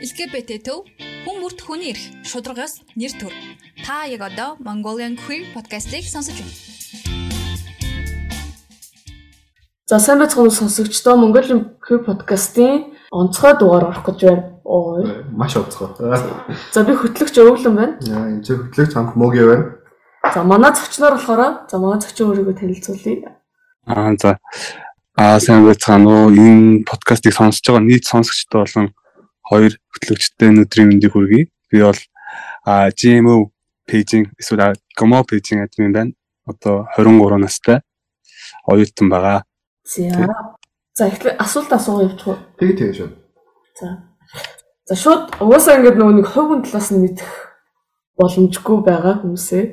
LGBT төв хүн бүрт хүний эрх шударгаас нэр төр. Та яг одоо Mongolian Queer podcast-ыг сонсож байна. За сайн байцгаана сонсогчдоо Mongolian Queer podcast-ийн онцгой дугаар орох гэж байна. Ой. Маш онцгой. За би хөтлөгч өвлөн байна. Яа, энэ ч хөтлөгч хамт мөгийн байна. За манай зочноор болохоор за манай зочин өөрийгөө танилцуулъя. Аа за. Аа сайн байцгаана уу. Энэ подкастыг сонсож байгаа нийт сонсогчдод болон хоёр хөтлөгчтэй өнөөдрийн мэндийг хүргэе. Би бол GMO пэйжинг эсвэл Gomo пэйжинг админ байна. Одоо 23 настай. Оюутан байгаа. За. За эхлээ асуулт асуугаа явуучих уу? Тэг тэг шүү. За. За шууд угаасаа ингээд нөгөө нэг хувийн талаас нь мэдэх боломжгүй байгаа хүмүүсээ.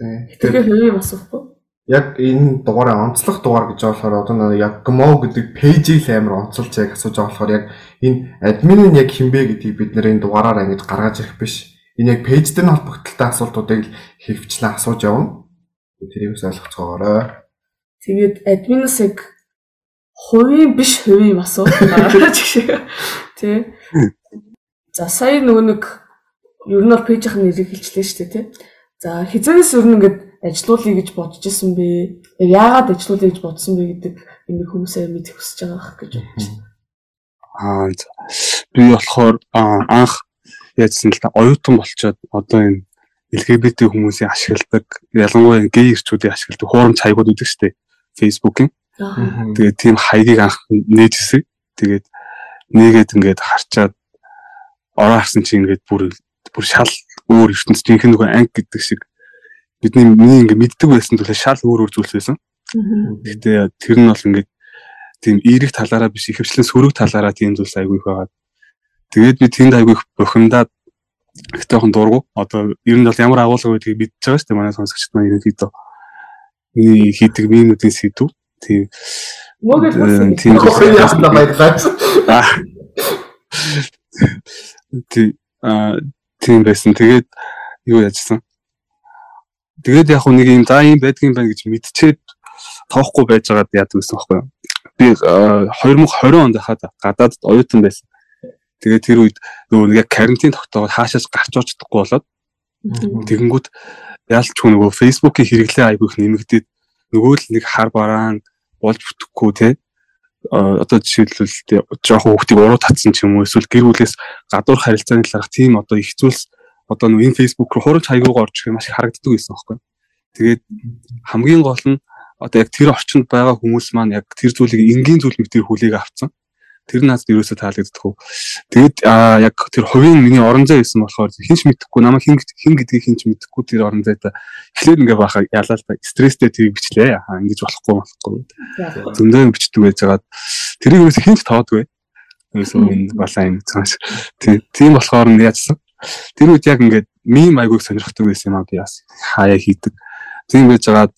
Тэг. Тэгэхээр хувийн асуухгүй. Яг энэ дугаараа онцлог дугаар гэж болохоор одоо яг Gomo гэдэг пэйжийг л амар онцолж яг асууж байгаа болохоор яг энэ админ нь яг хинбэ гэдгийг бид нэр энэ дугаараар ингэж гаргаж ирэх биш. Энэ яг пэйжтэй нь холбогдолтой асуултуудыг хэвчлэн асууж явна. Тэрийг ойлгоцгоорой. Тэгээд админаас яг хувийн биш хувийн асуулт байгаа ч гэх тий. За сая нөгөө нэг ер нь бол пэйжийн нэрийг хэлчихлээ шүү дээ тий. За хизэнээс ер нь ингээд ажилуулъя гэж бодож исэн бэ? Яг яагаад ажилуулъя гэж бодсон бэ гэдэг энийг хүмүүсээ мэдэх хүсэж байгаа хэрэг гэж бодож байна. Аа за. би болохоор анх яажсан л та оюутан болчоод одоо энэ LGBT хүмүүсийн ашигладаг ялангуяа гей ирчүүдийн ашигладаг хуурамч хаягууд үүдэг штэ Facebook-ийн. Аа. Тэгээд тийм хаягийг анх нээжсэн. Тэгээд нээгээд ингээд харчаад ороо харсан чинь ингээд бүр бүр шал өөр ертөнц жинхэнэ нөгөө анги гэдэг шиг бидний миний ингээд мэддэг байсан зүйлээ шал өөр өөр зүйлс байсан. Гэтэ тэр нь бол ингээд тийм эерэг талаараа биш ихэвчлэн сөрөг талаараа тийм зүйлс айгүй их байгаа. Тэгээд би тэнд айгүй их бухимдаад ихтэйхэн дургу. Одоо ер нь бол ямар агуулга байдгийг мэдчихэж байгаа шүү дээ манай сонсогчд маань ерөнхийдөө. Миний хийдэг минутын сэдв. Тийм Э, тийм Охин ясна баярлаач. Аа. Тий а тийм байсан. Тэгээд юу яжсан. Тэгээд яг нэг юм за юм байдгийн байна гэж мэдчихэд тоохгүй байж байгаад яадаг гэсэн байхгүй юу. Би а, 2020 онд хаад гадаадд оюутан байсан. Тэгээд тэр үед нөгөө нэг карантин тогтоогод хаашаас гарч орж чадахгүй болоод тэгэнгүүт яалтчгүй нөгөө фейсбુકийн хэрэглээ айгүй их нэмэгдээд нөгөө л нэг хар бараан болж бүтэхгүй те одоо жишээлбэл жоохон хүүхдийг уруу татсан ч юм уу эсвэл гэр бүлээс гадуур харилцааны талаарх тийм одоо их зүйлс одоо нөгөө энэ фейсбુક руу хурж хаягуугаар орж ирэх маш их харагддаг байсан байхгүй. Тэгээд хамгийн гол нь одоо яг тэр орчинд байгаа хүмүүс маань яг тэр зүйлийг энгийн зүйл мэт тэр хүлээг авцсан. Тэр надад ерөөсөө таалагддаг уу. Тэгээд аа яг тэр хувийн миний орон зай байсан болохоор хинч мэдэхгүй намайг хин хин гэдгийг хинч мэдэхгүй тэр орон зайда эхлээд ингээ баха ялаа л та стресстэй тэрийг бичлээ. Аа ингэж болохгүй болохгүй. Зөндөө бичдэг байж байгаад тэрийг ерөөсөө хинч тоодгүй. Ерөөсөө энэ балаа юм цааш. Тийм болохоор нь яажсан. Тэр үед яг ингээд мим айгууг сонирхдаг байсан юм аа би бас хаяа хийдэг. Тийм байж байгаад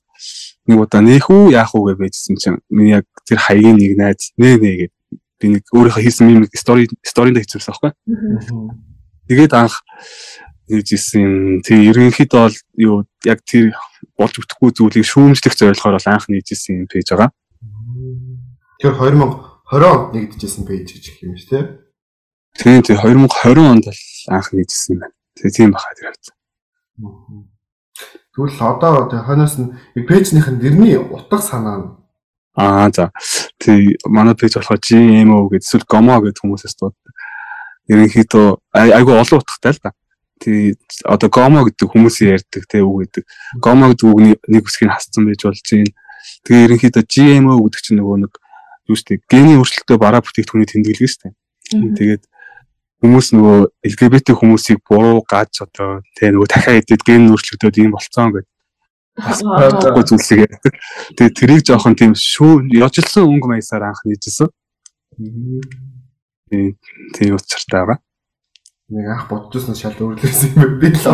нэг удаа нээх үү яах уу гэж байжсэн чинь миний яг тэр хаягийн нэг найз нээ нээ гэж би нэг өөрийнхөө хийсэн мим стори сторинд хийчихсэн байхгүй. Тэгээд анх хийж исэн. Тэг ерөнхийдөө бол юу яг тэр болж бүтэхгүй зүйлийг шүүмжлэх зорилгоор бол анх нийжсэн юм пэйж байгаа. Тэр 2020 онд нэгдэжсэн пэйж гэж юм шүү дээ. Тийм тийм 2020 онд бол анх нийжсэн юм байна. Тэг тийм баха тэр хавц. Тэгвэл одоо хойноос нь пэйжнийх нь нэрний утга санаа нь Аа за. Тэг манай пэйж болохоор GMO гэдэг эсвэл Gomo гэдэг хүмүүсээс дууддаг. Ерөнхийдөө ай- айгүй олон утгатай л да. Тэг одоо Gomo гэдэг хүмүүсийн ярьдаг те үг гэдэг. Gomo гэдэг үгний нэг үсгийг хасцсан байж болж байна. Тэгээ ерөнхийдөө GMO гэдэг чинь нөгөө нэг юу штэ гений өөрчлөлтөө бараа бүтээгдэхүүний тэмдэглэг штэ. Тэгээд хүмүүс нөгөө LGBT хүмүүсийг буруу гаж одоо те нөгөө дахиад эдэд ген өөрчлөгдөд юм болцсон гэдэг бас бодохгүй зүйлсийг ярьдаг. Тэгээ тэрийг жоохон тийм шүү яжилсан өнгө маясаар анх нийжсэн. Тийм тийм учиртай байгаа. нэг анх бодчихсон шал өөрлөсөн юм би л.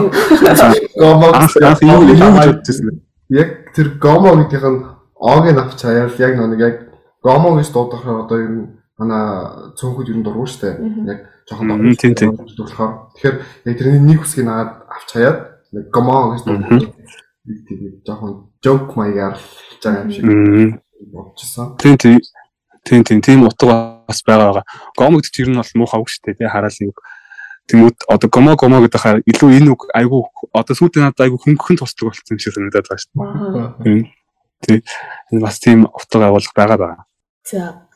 Гомо Анх юу юу бодчихсон яг тэр гомо гэдгийнх нь ог нь авч хаяал яг нэг яг гомо гэж дуудахаар одоо ер нь манай цөөнхөд ер нь дургуй штэ. Яг жоохон тийм, тийм. дурдлахаар. Тэгэхээр яг тэрний нэг үсгийг нагаад авч хаяад нэг гомо гэж. Тэгээд жоохон joke маягаар хэлж байгаа юм шиг бодчихсон. Тийм тийм тийм тийм тийм утга бас байгаа байгаа. Гом гэдэг чинь бол муухай үг шүү дээ тий хараал нэг Тэнгүүд одоо гомо гомо гэдэг хаа илүү энэ үг айгүй одоо сүйдээ надад айгүй хөнгөн тусдаг болсон юм шиг санагдаад байгаа шүү дээ. Тэг. Энэ бас тийм утга агуулга байгаа байгаа. За.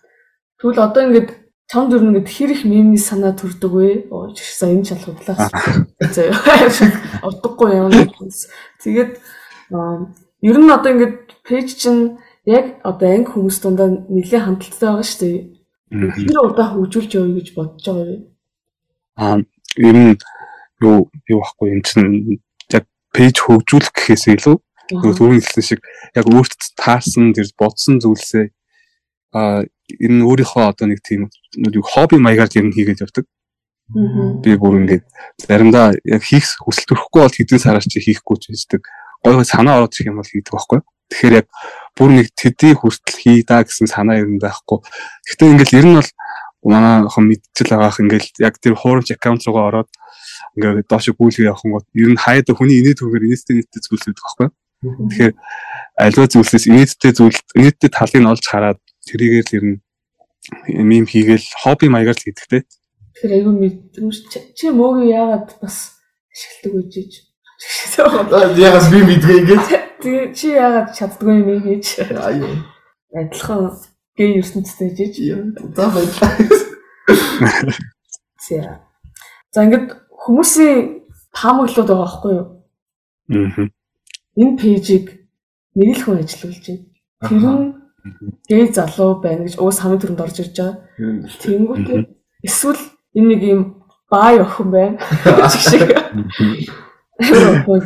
Тэгвэл одоо ингээд чамд юу нэг хэр их мемний санаа төрдөг вэ? Оо чигсаа энэ шалгуурлаас. За. Ордоггүй юм. Тэгээд ер нь одоо ингээд пэйж чинь яг одоо анги хүмүүс дундаа нэлээд хандлттай байгаа шүү дээ. Тэр удаа хөгжүүлж явъя гэж бодож байгаа юм. Аа ер нь юу юу байхгүй юм чинь яг пэйж хөгжүүлэх гэхээс илүү нөгөө түрүүний хэлсэн шиг яг өөртөө таарсан тэр бодсон зүйлсээ а ер нь өөрийнхөө одоо нэг тийм нэг хобби маягаар нь хийгээд явдаг. Би бүр ингээд заримдаа яг хийх хүсэл төрөхгүй бол хэдэн сараар чи хийхгүй ч bijдэг. Гой гой санаа ороод ирэх юм бол хийдэг байхгүй. Тэгэхээр яг бүр нэг тэдий хүртэл хий даа гэсэн санаа ер нь байхгүй. Гэхдээ ингээл ер нь бол манайхан мэдчихэл байгаах ингээл яг тэр хуурамч аккаунт руугаа ороод ингээд доош гүйлгээ явах гот ер нь хаяада хүний инээд түгээр инээдтэй нийттэй зүйлс байдаг байхгүй. Тэгэхээр альва зүйлсээс инээдтэй зүйл инээдтэй талыг нь олж хараад тэрийгээр л ер нь мим хийгээл хобби маягаар л хийдэг те. Тэгэхээр айгүй мэдрэмж чи- чи мөөг яагаад бас ашигладаг вэ гэж. Ягас би мэдгээ ингээд. Тэгээ чи яагаад чаддгүй юм гэж. Аюу. Адилхан гей ертөнцтэй жиж. За баярлалаа. За. За ингээд хүмүүсийн таамаглууд байгаа байхгүй юу? Аа. Энэ пэйжийг нэг л хүн ажиллуулж байна. Тэр нь гей залуу байна гэж уус хамгийн түрүүнд орж ирж байгаа. Тэнгүүтээ эсвэл энэ нэг юм бай охин байна. Чиг шиг.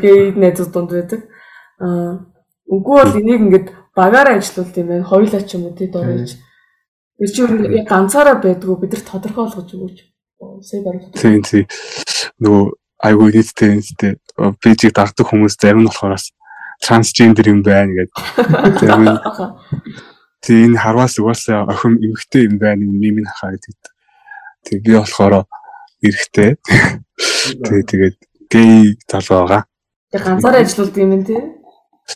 Гей найзууд дунд байдаг. Аа үгүй бол энийг ингээд багаараа ажиллуулт юм байна. Хоёулаа ч юм уу тий дөрөж. Тэр чинь ганцаараа байдгүй бид нар тодорхой болгож өгөөч. Сая баруун. Тийм тийм. Нөгөө айгүй нийттэй нийттэй пэйжийг дагдаг хүмүүс зарим нь болохоор бас трансгендер юм байна гэдэг. Тийм энэ харваас угаасаа охин эмэгтэй юм байна юм юм хахаа гэдэг. Тэг би болохоор эрэхтэй. Тэгээ тэгээд гей залуу байгаа. Яг ганцаараа ажиллаулдаг юм тий.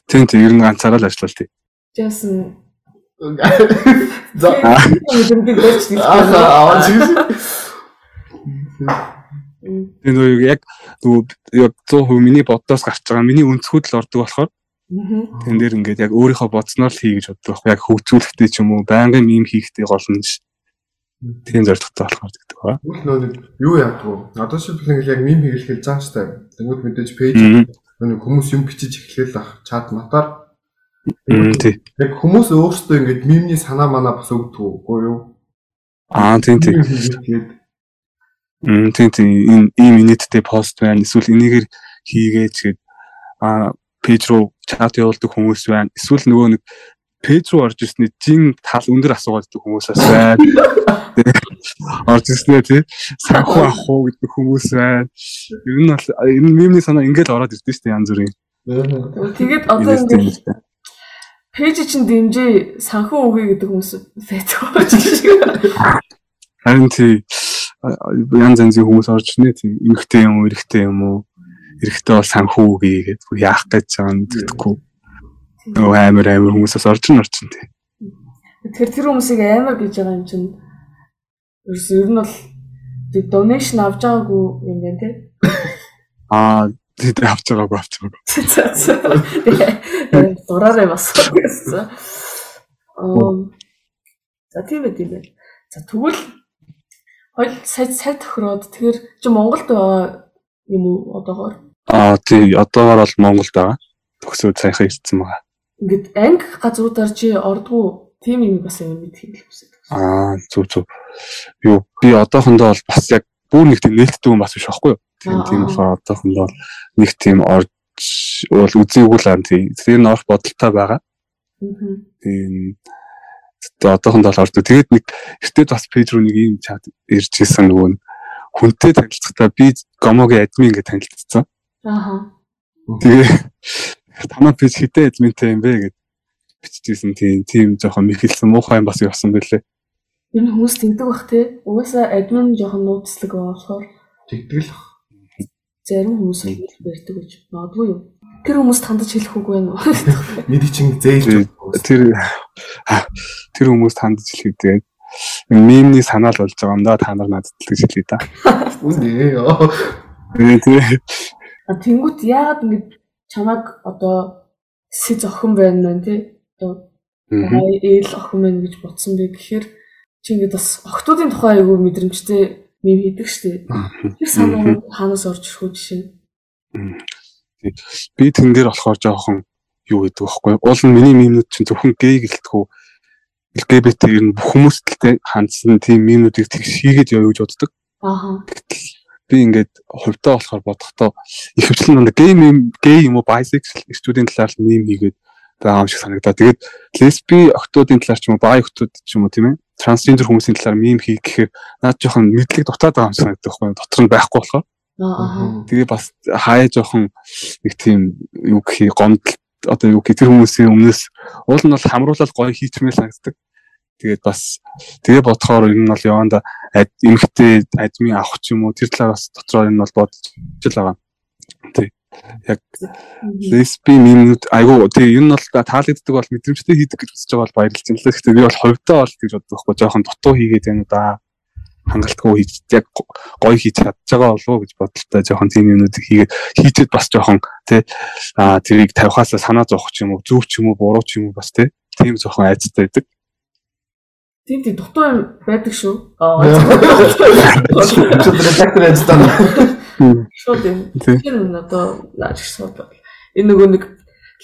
Тийм тийм ер нь ганцаараа л ажиллалт. Жасан За мэдэмдэг байж нэг. Тийм нөгөө яг нөгөө яг 100% миний боддоос гарч байгаа миний өнцгүүд л ордог болохоор тэн дээр ингээд яг өөрийнхөө бодсноор л хий гэж боддог байхгүй яг хөгжүүлэхдээ ч юм уу байнгын юм хийхдээ гол нь ш. Тийм зорилготой болохоор гэдэг ба. Үл нөө нэг юу яадаг вэ? Одоо шилбэл ингээл яг мим зааж таа. Тэнгүүд мэдээж пэйж нэг хүмүүс юм бичиж эхлээл ах чат матаар яг хүмүүс өөрсдөө ингээд мимний санаа манаа бас өгдөг үгүй юу? Аа тийм тийм. Тийм тийм энэ ийм инээдтэй пост байна. Эсвэл энийгээр хийгээч гээд аа пэйж руу чат явуулдаг хүмүүс байна. Эсвэл нөгөө нэг пэйж руу орж ирсний жин тал өндөр асуугаад идэх хүмүүсээс байна. Орж ирснээр тий санхүү ах уу гэдэг хүмүүс байна. Ер нь бол энэ мемний санаа ингээд ороод ирдэ шүү дээ янз бүрийн. Тэгээд одоо ингээд пэйж чинь дэмжээ санхүү өгье гэдэг хүмүүс байдаг шиг. Харин тий янз янзын хүмүүс орж ирнэ тий эмхтэй юм уу, эрэгтэй юм уу? Эрэгтэй бол санхүү үгүй гэдэг бүр яах гэж байгаа нь гэдэггүй. Нөгөө амар амар хүмүүсээс орж ин орж ин тий. Тэгэхээр тэр хүмүүсийг амар гэж байгаа юм чинь ерөөс ер нь бол тэг donation авч байгаагүй юм байна тий. Аа тий авч байгаагүй авч байгаагүй. Тэгээ дураарай бас гэсэн. За тийм ээ тийм ээ. За тэгвэл хоёул сая сая тохироод тэгэхээр чи Монголд байгаа юм уу одоогоор? Аа тий одоогоор бол Монголд байгаа. Төгсөөд саяхан ирсэн байгаа. Ингээд анги газруудаар чи ордгоо тийм юм бас юм мэдхийг л хүсэж байна. Аа зүг зүг. Юу би одоохондоо бол бас яг бүр нэг тийм нээлттэй хүн бас биш байхгүй юу? Тийм тийм болохоор одоохондоо нэг тийм орж бол үзээгүй л ан тий. Тэр нь орох бодолтой байгаа. Аа. Тийм тэгээ одоохондоо л ордог. Тэгээд нэг эртээд бас пэйж руу нэг юм чат ирж ирсэн нөгөө нь хүнтэй танилцахдаа би гомогийн админ гэж танилцсан. Ааха. Тэгээ танаа пэйж хитэ админтэй юм бэ гэж биччихсэн тийм тийм жоохон мэхэлсэн муухай юм бас явсан байлээ. Энэ хүмүүс тэндэг бах те. Угаасаа админ жоохон нууцлаг болохоор тэгдэг л. зарим хүмүүс л барьдаг гэж магадгүй юу. Тэр хүмүүс тандаж хэлэх үг байна уу? Мэди чин зээлж Тэр- Тэр а, тэр хүмүүс тандж хэлээд тэгээд мемний санаал болж байгаа юм да та нар надад л гэж хэлээ да. Үнэ. А тэнгуут яагаад ингэ чамайг одоо сэз охин байна мэн тий. Одоо ээл охин байна гэж бодсон бэ гэхээр чи ингэ бас охтуудын тухай айгүй мэдрэмжтэй мем хийдэг штеп. Тэр санаа хаанаас орж ирэх үү жишээ. Би тэн дээр болохоор жоохон юу гэдэг вэ хөөе. Уул нь миний мемнүүд чинь зөвхөн гей гэлтгүү LGBT ер нь бүх хүмүүстэлтэй хандсан тийм мемнүүдийг тэгш хийгээд явъя гэж боддог. Ааха. би ингээд хувьдаа болохоор бодохдоо их хвчлэн нэг гей мем гей юм уу bisexual студийн талаар мем хийгээд байгаа юм шиг санагдаа. Тэгээд лесби октоодын талаар ч юм уу бай октод ч юм уу тийм ээ трансгендер хүмүүсийн талаар мем хийх гэхээр наад жоохон мэдлэг дутаад байгаа юм шиг санагдах байхгүй дотор нь байхгүй болохоор. Тэгээ бас хаяа жоохон нэг тийм юу гэх гомдол одоо юу гэх тэр хүмүүсийн өмнөөс уул нь бол хамруулаад гоё хийчмээр санагддаг. Тэгээд бас тэгээ бодохоор энэ нь бол яванда эмхтэй админ авах ч юм уу тэр талаар бас дотроо энэ бол бодож л байгаа. Тий. Яг лесби минут айгу тий энэ бол таалагддаг бол мэдрэмжтэй хийдэг гэж үзэж байгаа бол баярлж байна л. Гэхдээ би бол хувьдаа бол гэж боддог байхгүй жоохон дутуу хийгээд байна да хангалтгүй хийж яг гоё хийж чадж байгаа болов уу гэж бодолтой жоохон тийм юмнуудыг хийгээд хийчихэд бас жоохон тий а тэрийг тавихаасаа санаа зовох ч юм уу зөв ч юм уу буруу ч юм уу бас тий тийм жоохон айцтай байдаг. Тийм тийм дутуу юм байдаг шүү. Аа. Чи редактор ажиллана. Шууд юм. Тий. Тэр нь одоо наач суудаг. Энэ нөгөө нэг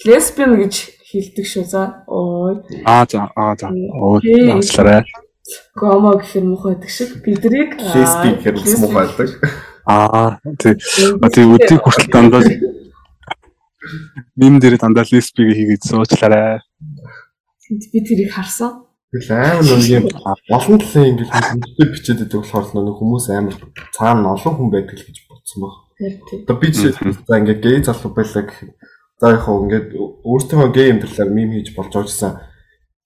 лесбиан гэж хэлдэг шүү. За. Ой. Аа за аа за. Оо Окей. Гомо гэхэр муухай байдаг шиг. Бидрийг Лесби гэхээр ус муу байдаг. Аа тий. А тий өдийг хүртэл дандаа мим дээр дандаа лесбиг хийгээд суучлаарай. би тэрийг харсан. Тэгэл амар нэг юм олон талын ингэж мэдээ бичээд байдаг болохоор нэг хүмүүс амар цаана олон хүн байдаг л гэж бодсон баг. Одоо би жишээ за ингээд гей залуу байлаа гэх. За яг хөө ингээд өөртөө гей юм талаар мим хийж болж байгаажсан.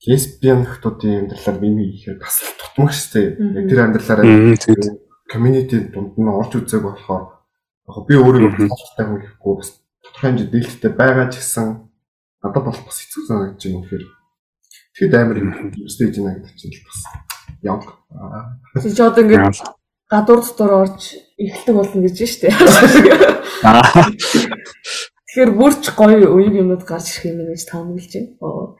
Лесбиан хүмүүсийн юм талаар мим хийхээр бас л тутмах штэ. Яг тэр амьдралаараа community дунд нь орж үзээг болохоор яг би өөрийгөө баталтай хүн гэхгүй бас тодорхой хэмжээнд дээлттэй байгаа ч гэсэн надад бол бас хэцүү санагдаж байна үнэхээр. Тэгэхэд амар юм стейж гэдэг чинь л бас яг Чи ч одоо ингэ Аа. гадуур дотор орж эхэлдэг болно гэж штэ. Аа. Тэгэхээр бүрч гоё уян юмнууд гарч ирэх юм гэж таамаглаж байна.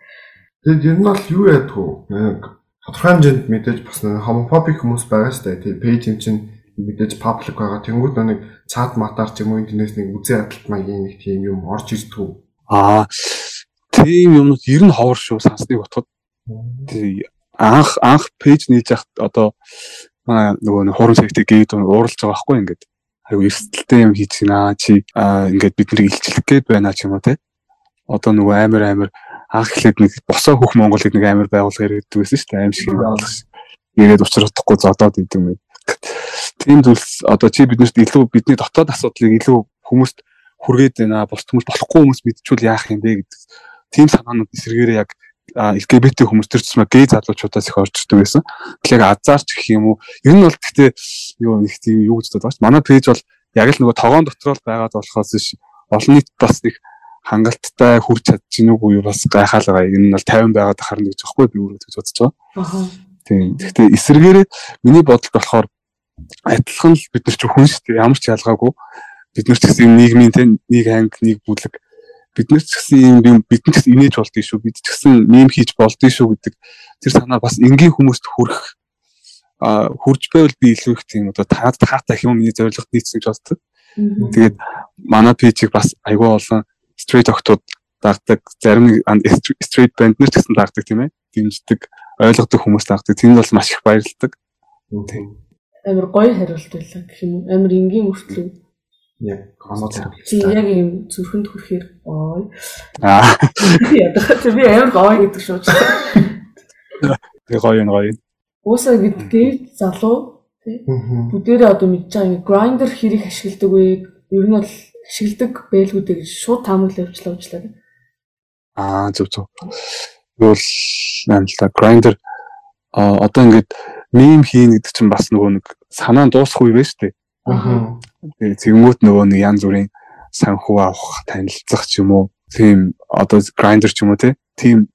Тэгэд ер нь бол юу яадаг вэ? Тодорхой хэмжээнд мэдээж бас homophobic хүмүүс байгаа шүү дээ. Тэгээ пэйж юм чинь мэдээж public байгаа. Тэнгүүд нэг чат матаар ч юм уу интернэс нэг үзээ хадалт маягийн нэг тийм юм орж ирдэг. Аа. Тийм юмнууд ер нь ховор шүү сансныг. Тий. Анх анх пэйж нээж яхад одоо манай нөгөө хурам цагтыг гээд ууралж байгаа байхгүй ингээд. Айгу эрсдэлтэй юм хийж гинэ чи ингээд бидний илчлэх гээд байна ч юм уу те. Одоо нөгөө амар амар анх эхлээд нэг босоо хөх Монголыг нэг амар байгуулга ирээд байсан шүү дээ. Аим шиг байгуулга шиг. Ирээд учрахгүй зодоод идэм юм. Тийм зүйлс одоо чи биднэрт илүү бидний дотоод асуудлыг илүү хүмүүст хүргээд байна. Бус хүмүүс болохгүй хүмүүс мэдчихвэл яах юм бэ гэдэг. Тийм санаанууд эсрэгээрээ яг LGBT хүмүүс төр ч юм гей залуучуудаас их орж ирдэг байсан. Тэгэхээр яг азарч гэх юм уу. Ер нь бол гэхдээ юу нэг тийм юу гэж бодож байна. Манай пэйж бол яг л нөгөө тогоон дотроо л байгаад болохоос ш олон нийт бас нэг хангалттай хүрч чадчих нүг уу бас гайхаал байгаа. Энэ нь бол 50 байгаад харна гэж байхгүй би өөрөө гэж бодож байгаа. Тийм. Гэхдээ эсрэгээрээ миний бодолд болохоор адилхан л бид нар ч хүн шүү дээ. Ямар ч ялгаагүй. Бид нар ч гэсэн юм нийгмийн те нэг анги, нэг бүлэг. Бид нар ч гэсэн юм бид нар ч гэсэн инээж болдгий шүү. Бид ч гэсэн мем хийж болдгий шүү гэдэг тэр санаа бас энгийн хүмүүст хүрэх а хурж байвал би илүү их тийм одоо таад таатай юм миний зорилгот нийцсэн гэж боддог. Тэгээд манай пэйжийг бас айгүй олон straight октод дагдаг, зарим straight band нар ч гэсэн дагдаг тийм ээ. Дэмждэг, ойлгодог хүмүүс дагдаг. Тэнд бол маш их баярлагддаг. Амар гоё хариулт байлаа гэх юм? Амар энгийн өртлөө. Яг Чи яг юм зүрхэнд хүрэхээр ой. Аа, Би ядах чи би амар гоё гэдэг шүү. тэг гоё юм гоё. Уусаа гэдгээ залуу бүгдээрээ одоо мэдж байгаа ингээ грайндер хэрэг ашигладаг вэ? Ер нь бол ашигладаг байлгуудыг шууд таамаглал явуулчлаа уучлаа. Аа, зөв зөв. Юу л та grinder а одоо ингээд мем хийн гэдэг чинь бас нөгөө нэг санаа дуусах үе байна шүү дээ. Тэгээ зэгмүүд нөгөө нэг янз бүрийн санхүү авах, танилцах ч юм уу. Тийм одоо grinder ч юм уу те. Тийм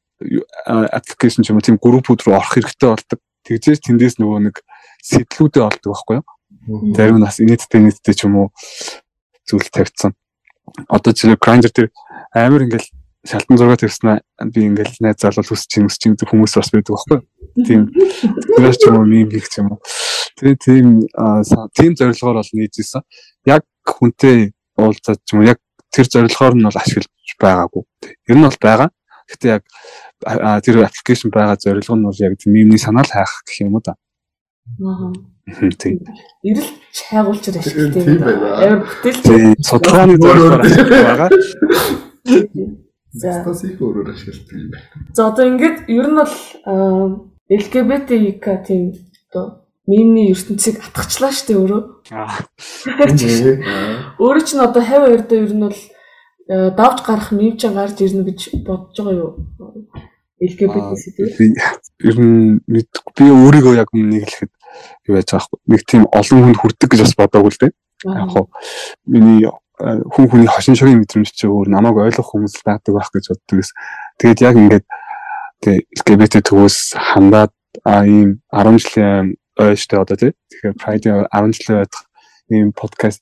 аппликейшн ч юм уу тийм группүүд рүү орох хэрэгтэй болдог. тэгжээс тэндээс нөгөө нэг сэтлүүдээ олдог байхгүй юу? Зарим нь бас инээдтэй нийттэй ч юм уу зүйл тавьчихсан. Одоо жишээ Grindr тэр амар ингээл шалтан зураг тавьснаа би ингээл найз залуу хүсэж чинь хүсэж чинь хүмүүс бас байдаг байхгүй? Тийм. Тэр ч юм уу мим хийх юм уу. Тэгээ тийм тийм зорилгоор бол нийцсэн. Яг хүнтэй уулзаад ч юм уу яг тэр зорилгоор нь бол ашиглаж байгаагүй. Ер нь бол байгаа. Гэхдээ яг тэр аппликейшн байгаа зорилго нь бол яг мимний санаал хайх гэх юм уу да. Аа. Тийм. Ирэл чайгуулчаар ашигладаг. Тийм байна. Амар бүтээл. Судалгааны зорилгоор байгаа. За. Стас их өөрөөр ашигладаг юм байна. За одоо ингээд ер нь бол LGBTQ тийм одоо мимний ертөнцийг атгачлаа штэ өөрөө. Аа. Өөрөө ч н одоо 52 доо ер нь бол давж гарах ч гарч ирнэ гэж бодож байгаа юу? LGBT сэдв. Ер нь би өөрийгөө яг нэг хэлэхэд юу яаж байгаа? Нэг тийм олон хүнд хүрдэг гэж бас бодоагүй л дээ. Яг хоо миний хүн хүний хошин шогийн мэдрэмж чи өөр намайг ойлгох хүмүүс байдаг байх гэж боддогс. Тэгээд яг ингээд тэгээ LGBT төгөөс хандаад а ийм 10 жилийн ойштой одоо тий. Тэгэхээр Pride 10 жилийн ойдох ийм подкаст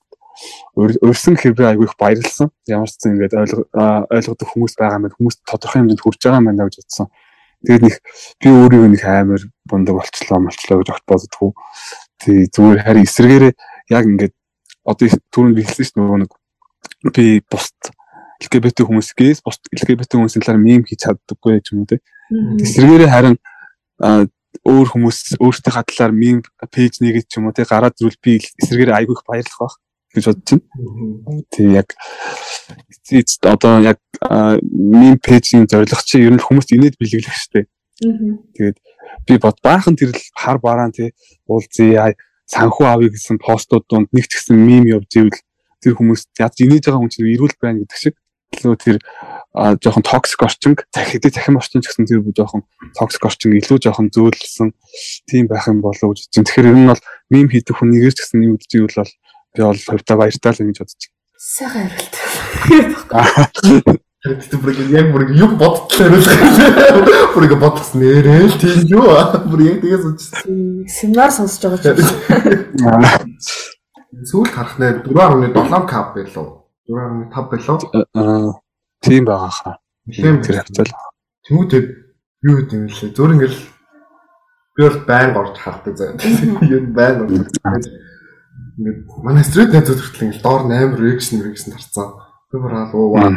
өрсөн хэрэг айгүй их баярлсан. Ямар ч зэн ингээд ойлго ойлгодог хүмүүс байгаа юм хүмүүс тодорхой хэмжээнд хүрч байгаа байна гэж бодсон. Тэгээд нэг би өөрийгөө нэг амар бундаг болчлоо молчлоо гэж огт боддгоо. Тий зүгээр харин эсрэгээрээ яг ингээд одоо түрүүнд хэлсэн шүү дээ нөгөө нэг би бусд LGBT хүмүүсгээс бусд LGBT хүмүүсийн талаар мем хийж чаддаггүй ч юм уу тий. Эсрэгээрээ харин өөр хүмүүс өөрсдийнхээ талаар мем пэйж нэгээд ч юм уу тий гараад зүрл би эсрэгээрээ айгүй их баярлах байх гэж бодож байна. Тэг яг одоо яг мем пэйжийн зорилго чи ер нь хүмүүст инээд бэлэглэх штеп. Тэгээд би бод баахан тэр хар бараан тий уулзъя санхүү авъя гэсэн постууд донд нэг ч гэсэн мем явж ивэл тэр хүмүүс яаж инээж байгаа хүн чинь эрүүл байна гэдэг шиг илүү тэр жоохон токсик орчин захидэд захим орчин ч гэсэн тэр жоохон токсик орчин илүү жоохон зөөлсөн тийм байх юм болов гэж. Тэгэхээр ер нь бол мем хийдэг хүн нэгэр ч гэсэн юм үзэж ивэл бол би бол хувьдаа баяртай л гэж бодож байна. Сайхан хариулт. Тэгээд бүр яг бүр юу бодтлоо хариулах. Бүр яг бодсон нэрээ л тийм юу аа. Бүр яг тэгээс үчсэн. Семинар сонсож байгаа ч. Сүүл харах нэ 4.7 кап байлуу. 4.5 байлуу. Аа тийм байгаа хаа. Тийм тэр хавцал. Тэмүүдэд юу гэдэг юм лээ. Зөөр ингээл би бол байн орж хардаг заа. Юу байн орж. Ингээд манай стрит найзууд хүртэл ингээл доор 8 реакшн реакшн тарцсан. Би бараал уу ваа.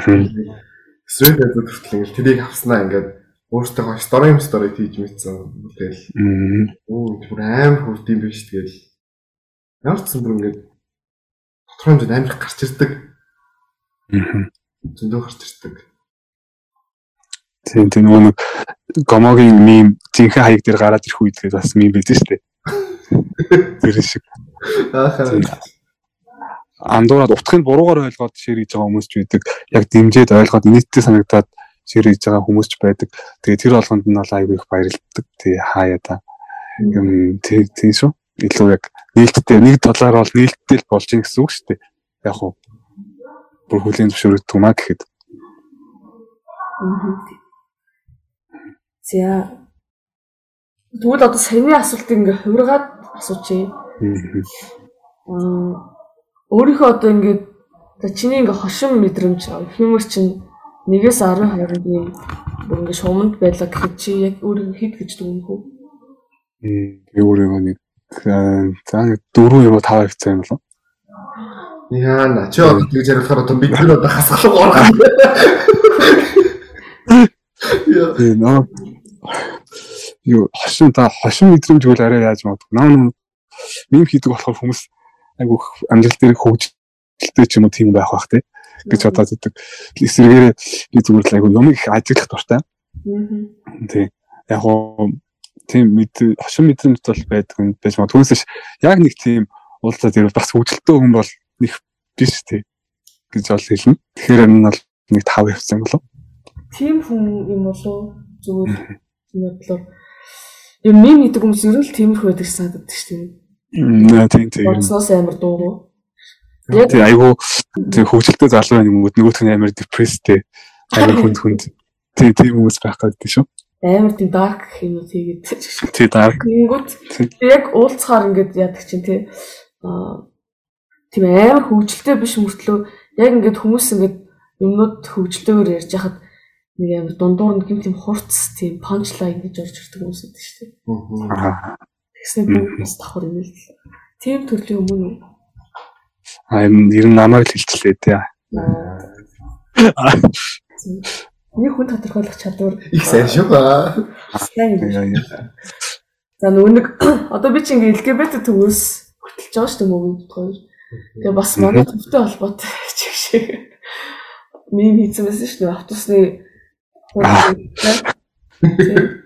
Стрит найзууд хүртэл ингээл тэрийг авснаа ингээд өөртөө story юм story хийж мэдсэн. Тэгэл оо бүр амар хүрд юм биш тэгэл ямар ч бүр ингээд тодорхой хэмжээнд амар гарч ирдэг. Аа. Зөндөө гарч ирдэг. Тийм тийм нөгөө нэг гомогийн мим зинхэ хаяг дээр гараад ирэх үед тэгээд бас мим байдсан шүү дээ. Тэр шиг. Ааха. Андуураад утгыг буруугаар ойлгоод шир хийж байгаа хүмүүс ч байдаг. Яг дэмжиж ойлгоод нийтдээ санагдаад шир хийж байгаа хүмүүс ч байдаг. Тэгээ тэр болгонд нь бол айгүй их баярлагддаг. Тэгээ хаяа та. Юм тийм тийм шүү. Илүү яг нээлттэй нэг талаар бол л болж ийн гэсэн үг шүү дээ. Яг хуу бүр хүлийн зөвшөөрөгдөг маа гэхэд. За. Тэгвэл одоо саяны асуултыг ингээ хувиргаад асуучих. Аа өөрийнхөө одоо ингээд чиний ингээ хошин мэдрэмж хэмэр чинь 1-ээс 12-ийн бүр ингээ шуманд байлаа гэхэд чи яг өөрийгөө хэд гэж дүгнэх үү? Би өөрийгөө нэг за 4 юм уу 5 хэвцээ юм болов. Яа на чи одоо тэгж ярихаар одоо бид нар одоо хасгалах орох. Яа. Нөө юу хошин та хошин мэдрэмж үл арай яаж магадгүй. Наа нүн мим хийдэг болохоор хүмүүс айгу амжилт дээр хөгжилтэй ч юм уу тийм байх бах тий гэж бодоод идэг. Эсвэргээрээ би зүгээр л айгу юм их ажиглах дуртай. Тий. Яг гоо тийм мэд хошин мэдрэмж бол байдаг юм байж магадгүй. Түүнээс яг нэг тийм уулзаад ирвэл бас хөгжилтэй хүн бол нэг биш тий гэж бол хэлнэ. Тэгэхээр энэ нь бол нэг 5 явсан болов. Тийм хүн юм болов зүгээр юм бодлоо. Юм мим гэдэг хүмүүс ер нь л тиймэрхүү байдаг санагддаг шүү дээ. Наа тийм тийм. Боцноос амар дуугүй. Яг тийм айгу тийм хөвгөлтэй залуу юм уу нөгөөх нь амар депресстэй. Айгу хүнд хүнд тийм тийм хүмүүс байх гэдэг шүү. амар тийм dark юм уу тэгээд тий dark Тэнгүүт яг уулзахаар ингээд яадаг чинь тий аа тийм амар хөвгөлтэй биш мөртлөө яг ингээд хүмүүс ингээд юмнууд хөвгөлтэйгээр ярьж хахад нэг амар дундуур нэг юм тийм хурц тийм панчлайн гэж орж ирдэг хүмүүс байдаг шүү дээ. Аа. Тэгснэ бүгд бас давхар юм л. Тийм төрлийн өмнө үү? Аа юм ер нь намайг л хэлчихлээ тий. Нэг хүн тодорхойлох чадвар Их сайн шүү ба. сайн юм. За нөгөө нэг одоо би чинь LGBT төвөөс хөтлж байгаа шүү дээ мөгөнд хоёр. Тэгээ бас манай төвтэй холбоотой чиг шиг мим хийсэн байсан шүү дээ автобусны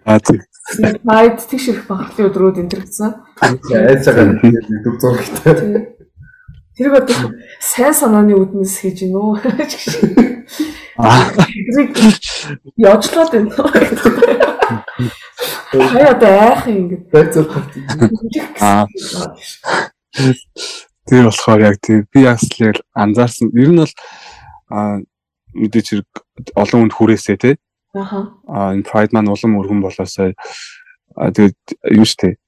Аа тий. Найд тийш ирэх багтлын өдрүүд байгаа нэг дүр зурагтай. Тэрийг одоо сайн санааны үднэс хийж гин үү? Аа. Яочлоод байна. Хаяа одоо айх юм ингэ. Байцаа Аа. Тэр болохоор яг тийм би яг анзаарсан. Ер нь бол аа мэдээч хэрэг олон хүнд хүрээсээ тий. Аа энэ Pride маань улам өргөн болоосаа аа тэгээд юу штэ.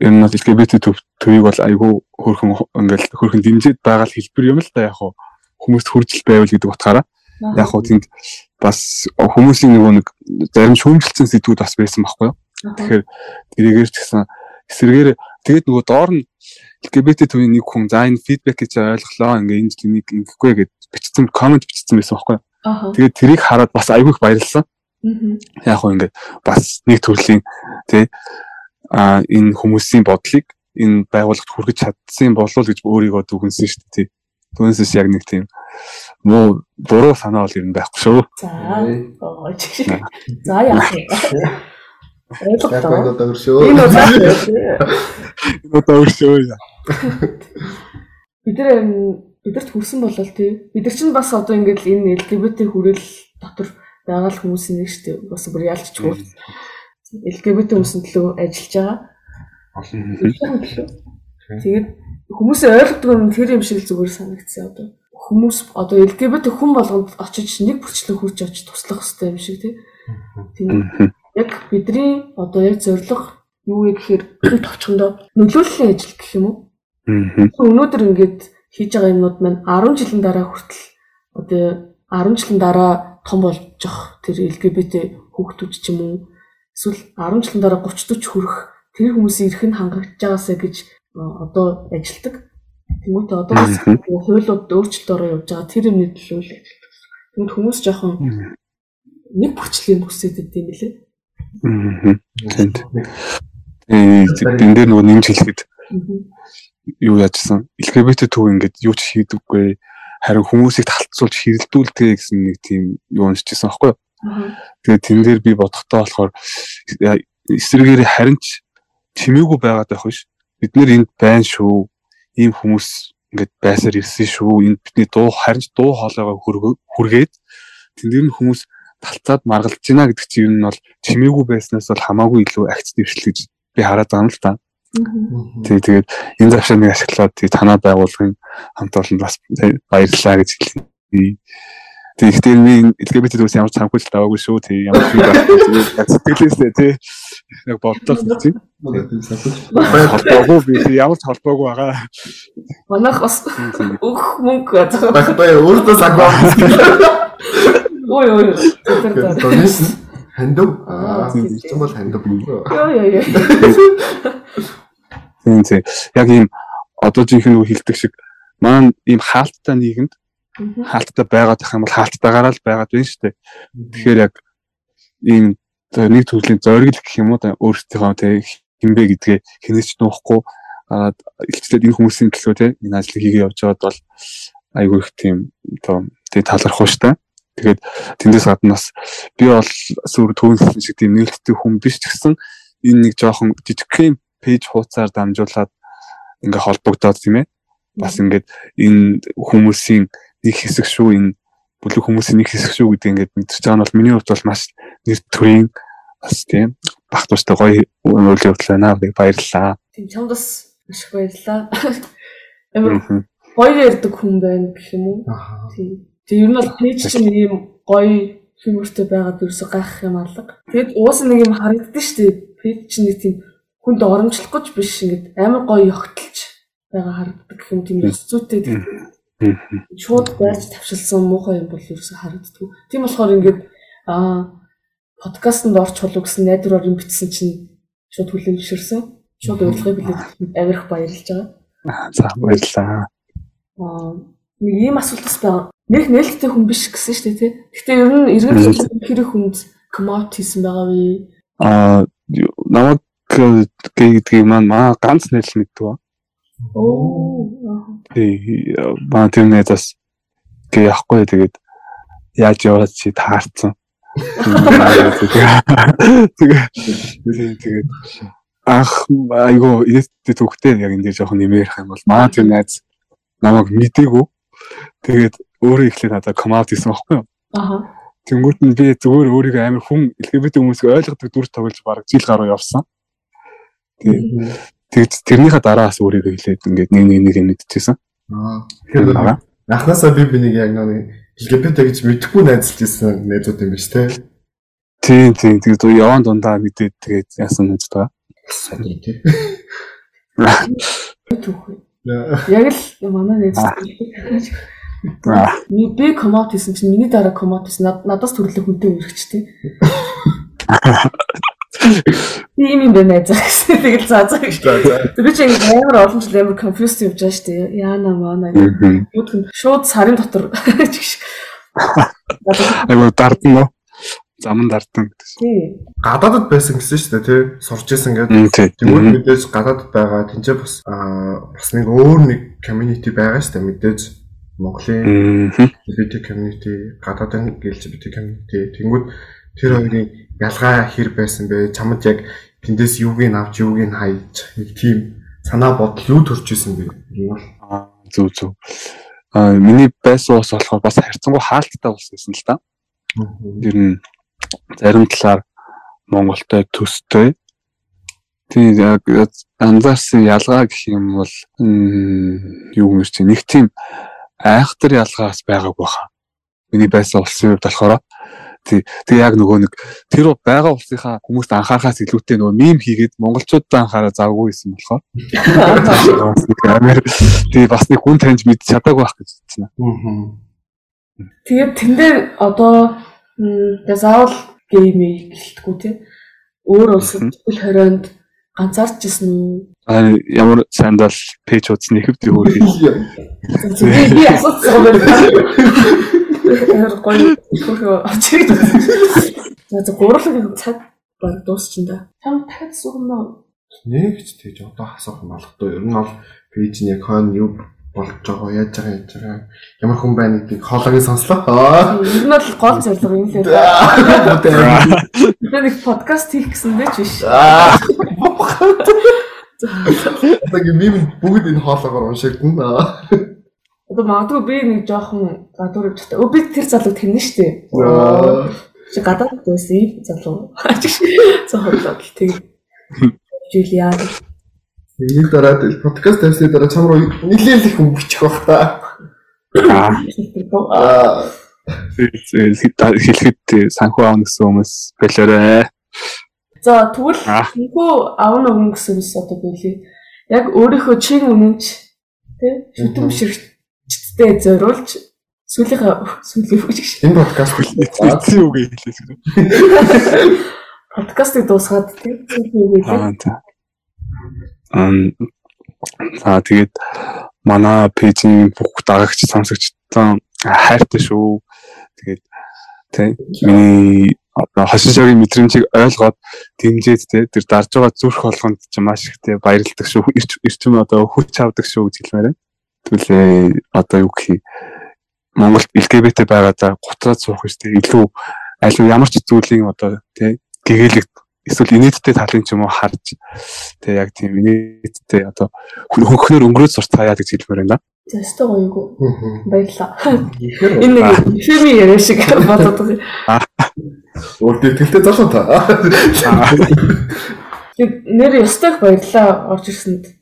Ер нь бол LGBT төв төвийг бол айгүй хөрхөн ингээл хөрхөн дэмжиж байгаа л хэлбэр юм л да яг хуу хүмүүст хүржил байвал гэдэг утгаараа яг хуу тэнд бас хүмүүсийн нөгөө нэг зарим шүүмжилсэн сэдвүүд бас байсан байхгүй юу. Тэгэхээр тэрийгээр ч гэсэн эсрэгээр тэгээд нөгөө доор нь LGBT төвийн нэг хүн за энэ фидбек гэж ойлголоо ингээ энэ жил нэг ингэхгүй гэд бичсэн комент бичсэн байсан байхгүй юу. Тэгээд тэрийг хараад бас айгүй их баярлсан. Яг хөө ингээд бас нэг төрлийн тий а энэ хүмүүсийн бодлыг энэ байгууллагт хүргэж чадсан болов уу гэж өөрийгөө дүгнсэн шүү дээ тий. Түүнээс яг нэг тийм муу буруу санаа бол ер нь байхгүй шүү. За. За яах вэ? Яг Ойлголоо. одоо өршөө. Энэ удаа өөрсдөө бид ам, бидэрт хүрсэн болол тий. Бид нар чинь бас одоо ингээд л энэ LGBT хүрэл дотор байгаа л хүмүүсийн нэг шүү дээ. Бас бүр ялч чгүй. LGBT хүмүүсийн төлөө ажиллаж байгаа. Тэгээд хүмүүсээ ойлгодог нь тэр юм шиг л зүгээр санагдсан одоо. Хүмүүс одоо LGBT хүн болгонд очиж нэг бүрчлэн хурж очиж туслах хэрэгтэй юм шиг тий. Тийм. Яг бидний одоо яг зорилго юу вэ гэхээр товчхондоо нөлөөллийн ажил гэх юм уу? Өнөөдөр ингээд хийж байгаа юмнууд маань 10 жилийн дараа хүртэл одоо 10 жилийн дараа том болж явах тэр LGBT хүүхдүүд ч юм уу эсвэл 10 жилийн дараа 30 40 хүрэх тэр хүмүүсийн эрх нь хангагдж байгаасаа гэж э, одоо ажилдаг. Тэмүүтэ одоо бас хуулиуд өөрчлөлт ороо явж байгаа тэр юмны төлөө л ажилдаг. Тэгмэд хүмүүс жоохон нэг бүрчлийн хүсээд байт юм лээ. Тэнд. Э энэ дээр нөгөө нэмж хэлэхэд юу яажсан LGBT төв ингээд юу ч хийдэггүй харин хүмүүсийг талцуулж хэрэлдүүлдэг гэсэн нэг тийм юу уншижсэн аахгүй юу. Тэгээд тэн дээр би бодохдоо болохоор эсрэгээр харин ч чимээгүй байгаад байх биш. Бид нэр энд байна шүү. Ийм хүмүүс ингээд байсаар ирсэн шүү. Энд бидний дуу харин ч дуу хоолойгоо хүргээд тэн дээр нь хүмүүс талцаад маргалж байна гэдэг чинь ер нь бол чимээгүй байснаас бол хамаагүй илүү агц дэвшил гэж би хараад байгаа юм л та. Тий тэгээд энэ завшааныг ашиглаад тий танаа байгуулгын хамт олон бас баярлалаа гэж хэлье. Тэгэхдээ би LGBT дүүс ямар ч санхүүжилт аваагүй шүү. Тий ямар ч сэтгэлээсээ тий яг боддог тий. Холбоогүй би ямар ч холбоогүй байгаа. Манайх бас өөх мөнгө одоо Багтаа өөртөө сагваа. ой ой хандав. Аа, тийм. бол хандав. ёо ёо ёо Тийм тий. Яг ийм одоо жинхэнэ үг хэлдэг шиг маань ийм хаалттай нийгэмд хаалттай байгаад байх юм бол хаалттайгаараа л байгаад байна шүү дээ. Тэгэхээр яг ийм нэг төрлийн зориг гэх юм уу да өөрсдийнхөө тэг хинбэ гэдгээ хинээч нуухгүй аа илчлээд энэ хүмүүсийн төлөө тэг энэ ажлыг хийгээ явж байгаад бол айгүй их тийм одоо тэг талархуу штэ. Тэгээд тэндээс гадна бас би бол сүр түүнсэн шиг тийм нээлттэй хүн биш гэсэн энэ нэг жоохон жижигхэн пэйж хуудасаар дамжуулаад ингээ холбогдоод тийм ээ. Бас ингээд энэ хүмүүсийн нэг хэсэг шүү энэ бүлэг хүмүүсийн нэг хэсэг шүү гэдэг ингээд мэдчихэж байгаа нь бол миний хувьд бол маш нэр төрийн бас тийм бах тустай гоё үйл явдал байна баярлалаа. тийм чамд бас маш их баярлаа амар Мгм. гоё ярьдаг хүн байна гэх юм уу Аа. тийм тийм ер нь бол пэйж чинь ийм гоё хэмэртэй байгаад ерөөсө гайхах юм алга. Тэгэд уус нэг юм харагддаг шүү дээ. Пэйж чинь нэг тийм хүнд оромжлох гэж биш ингээд амар гоё ёгтлж байгаа харагддаг юм тийм зүйтэй шууд байрч тавшилсан муухай юм бол ерөөсө харагддаг. Тийм болохоор ингээд аа подкастт орч болов гэсэн найдвараар юм бичсэн чинь шууд хүлэмжшэрсэн. Шууд урилгыг билээд авирах баярлж байгаа. За баярлалаа. Аа нэг ийм асуултас байгаа. Нэг нээлттэй хүн биш гэсэн шүү дээ тий. Гэхдээ ер нь иргэн хэрэг хүнд коммент хийсэн байгаа вэ? Аа намайг гэдгийг маань маа ганц нэл мэддэг ба. Оо. Тий маа тэр нэдас гээ яахгүй тэгээд яаж яваад чи таарсан. Тэгээд тэгээд ах айгу инээдтэй төгтэй яг ингэ жоохон нэмэрх юм бол маа тэр найз намайг мдээгүй. Тэгээд өөрөө ихлээр надад комаут хийсэн байхгүй юу? Аха. Тэнгүүт нь би зүгээр өөрийгөө амар хүн LGBT хүмүүсийг ойлгодог дүр тоглож баг жил гаруй явсан. Тэгээд тэрнийхээ дараас өөрийгөө хэлээд ингээд нэг нэг нэг мэдчихсэн. Аа. Тэгэхээр анхнаасаа би би нэг яг нэг LGBT гэж мэдэхгүй найзлж ирсэн найзууд юм биш те. Тийм тийм тэгээд яван дундаа мэдээд тэгээд яасан гэж байгаа. Сайн тий. Яг л манай найз. Ми би коммент хийсэн чинь миний дараа коммент хийсэн надаас төрлөө хүнтэй өргөчтэй. Би юм байна заа гэсэн. Тэгэл заа заа гэж. Би ч ингэ амар олон жил амар confused явж байгаа шүү дээ. Яана маана гэх. Бүгд шууд сарын дотор Айгу дардна нөө. Заман дардна гэдэг чинь. Тий. Гадаадд байсан гэсэн шүү дээ тий. Сурч исэн гэдэг. Тэнгүүд мэдээж гадаадд байгаа тэнцээ бас аа бас нэг өөр нэг community байгаа шүү дээ мэдээж. Монголын LGBT community, гадаадын LGBT community. Тэнгүүд тэр хоёрын ялгаа хэр байсан бэ? Чамд яг тэндээс юуг нь авч юуг нь хайж нэг тийм санаа бодол юу төрж исэн бэ? Зүг зүг. Аа миний байсан ус болохоор бас харьцангуй хаалттай ус байсан л да. Ер нь зарим талаар Монголтой төстэй. Тийм яг анзаарсан ялгаа гэх юм бол юу юм чи нэг тийм айхтар ялгаас байгаагүй баха. Миний байсан улсын хувьд болохоор. Тэгээ яг нөгөө нэг тэр байгаа улсынхаа хүмүүст анхаарахаас илүүтэй нөгөө мим хийгээд монголчуудад анхаараа завгүй юм болохоор. Тий бас нэг хүн таньж мэд чадаагүй байх гэж бодсон. Тэгээд тэн дээр одоо заавал геймээ гэлтгүү тий. Өөр улсад хөл хорионд ганцаарч ирсэн үү? Аа ямар сандал пэйж үзсэн ихэвч өөр. Би асуусан юм байна. Гоё хөрхөө очиг. За гурлаг цаг баг дуусчихна да. Чам дахиад сугнаа. Нэгч тэгж одоо асуух юм тоо. Ер нь бол пэйж нь яг хон юу болж байгаа яаж байгаа яаж байгаа ямар хүн байна гэдгийг хоолойг сонслоо. Ер нь бол гол зорилго юм лээ. Би нэг подкаст хийх гэсэн дээ ч биш. Яг мим бүгд энэ хоолоогоор уншигдана. Одоо магадгүй би нэг жоохон гадуур явж та. Өө би тэр залууг тэнэ штэ. Чи гадаад байсан ийм залуу. Зохиолоод тэг. Жулиа. Нэг дараа подкаст тавьсны дараа чам руу нэлээд их өнгөчих бах та. Аа. Хэлэхэд санхүү аавна гэсэн хүмүүс болоорой. За тэгвэл санхүү аавна өгнө гэсэн хүмүүс одоо билий. Яг өөрийнхөө чин үнэнч тий шүтэн бишрэгт Тэ зориулж сүүлийнхээ сүүлийн үг шиг. Энэ подкаст эцсийн үг хэлээс. Подкастыг дуусгаад тийм сүүлийн үг хэлээ. Ам за тэгээд манай пэйжийн бүх дагагч сонсогчдоо хайртай шүү. Тэгээд тийм миний одоо хошин шогийн мэдрэмжийг ойлгоод дэмжиж тэ тэр дарж байгаа зүрх болгонд ч маш их тэ баярлдаг шүү. Ирчим одоо хүч авдаг шүү гэж хэлмээр байна. Тэгвэл одоо юу гэх юм Монголд LGBT байгаадаа гутраад суух үстэй илүү аль ямар ч зүйлийн одоо тий гэгээлэг эсвэл инээдтэй талын ч юм уу харж тий яг тийм инээдтэй одоо хөнхнөр өнгөрөөд сурцгаая гэж хэлмээр байна. За өстой гоёгүй. Баярлаа. Энэ нэг фильмийн яриа шиг бодоод байгаа. Өөр тэтгэлтэй залуу та. Нэр өстой баярлаа орж ирсэнд.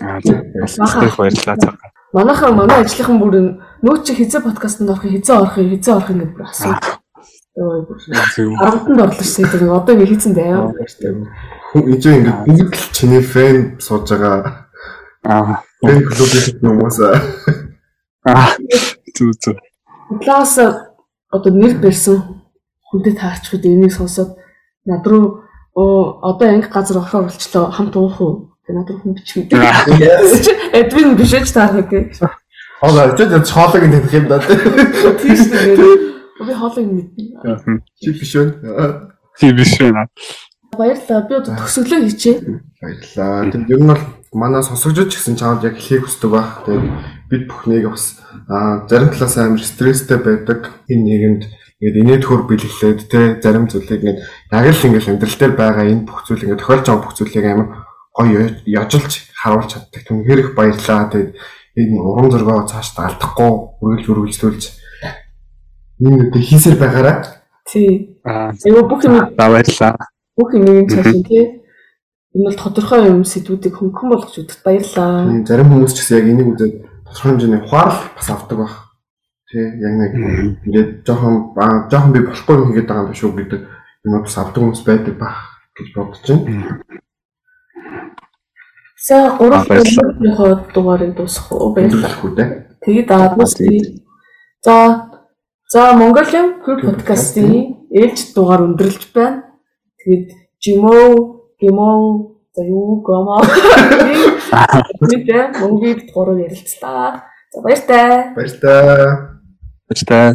Аа бас их баярлалаа цаг. Манайхан манай ажлынхан бүр нөө чи хизээ подкастт орох хизээ орох хизээ орох ингэ бүр асуу. Аргатанд орлоо шүү дээ. Нэг одоо ингэ хийцэн даяа. Хүн ижээ ингээд бүгд л чиний фэн сууж байгаа. Аа. Фэн клубын хүмүүс аа. Аа. Зүг зүг. Класс одоо нэр барьсан хүнтэй таарч хэд энийг сонсоод над руу оо одоо анги газар орохоор болчлоо хамт уух уу? Тэгээ над руу хүн бичмээ. Эдвин бишэж таарна гэх. Аа тэгээд хоолойг нь таних юм даа. Тийм шүү дээ. Би хоолойг мэднэ. Чи биш үү? Тийм биш байна. Баярлалаа. Би одоо төгсөглөө хийчээ. Баярлалаа. Тэгээд ер нь бол манай сонсогчд ч гэсэн чамд яг хэлхийг хүсдэг баг. Тэгээд бид бүхнийг бас аа зарим талаас амар стресстэй байдаг. Энэ нийгэмд ингээд инээдхөр бэлгэлээд те зарим зүйлийг ингээд яг л ингээд амьдрал дээр байгаа энэ бүх зүйл ингээд тохиолж байгаа бүх зүйлийг амар гоё яжилж харуулж чаддаг. Түнхээр их баярлалаа. Тэгээд энэ уран зургаа цааш алдахгүй үргэлж үргэлжлүүлж энэ үедээ хийсээр байгаараа. Тий. Аа. Айгу бүх юм Баярлалаа. бүх юм цааш нь тий. Энэ бол тодорхой юм сэдвүүдийг хөнгөн болгож өгдөгт баярлалаа. Тийм, зарим хүмүүс ч гэсэн яг энийг үзээд тодорхой хэмжээний ухаарл бас авдаг баг. Тий, яг нэг ингээд жоохон жоохон би болохгүй юм хийгээд байгаа юм биш үү гэдэг юм бас авдаг хүмүүс байдаг баг гэж бодож байна. За Аа, гурав баярлалаа. дахь дугаарыг дуусгах уу баярлалаа. Үү те. Тэгээд за за Mongolian Queer podcast-ийн ээлж дугаар өндөрлж байна. Тэгээд Jimo, Gimo, за юу гомо. Тэгээд Mongoliд гурав ярилцлаа. За баяртай. Баярлалаа. Баярлалаа.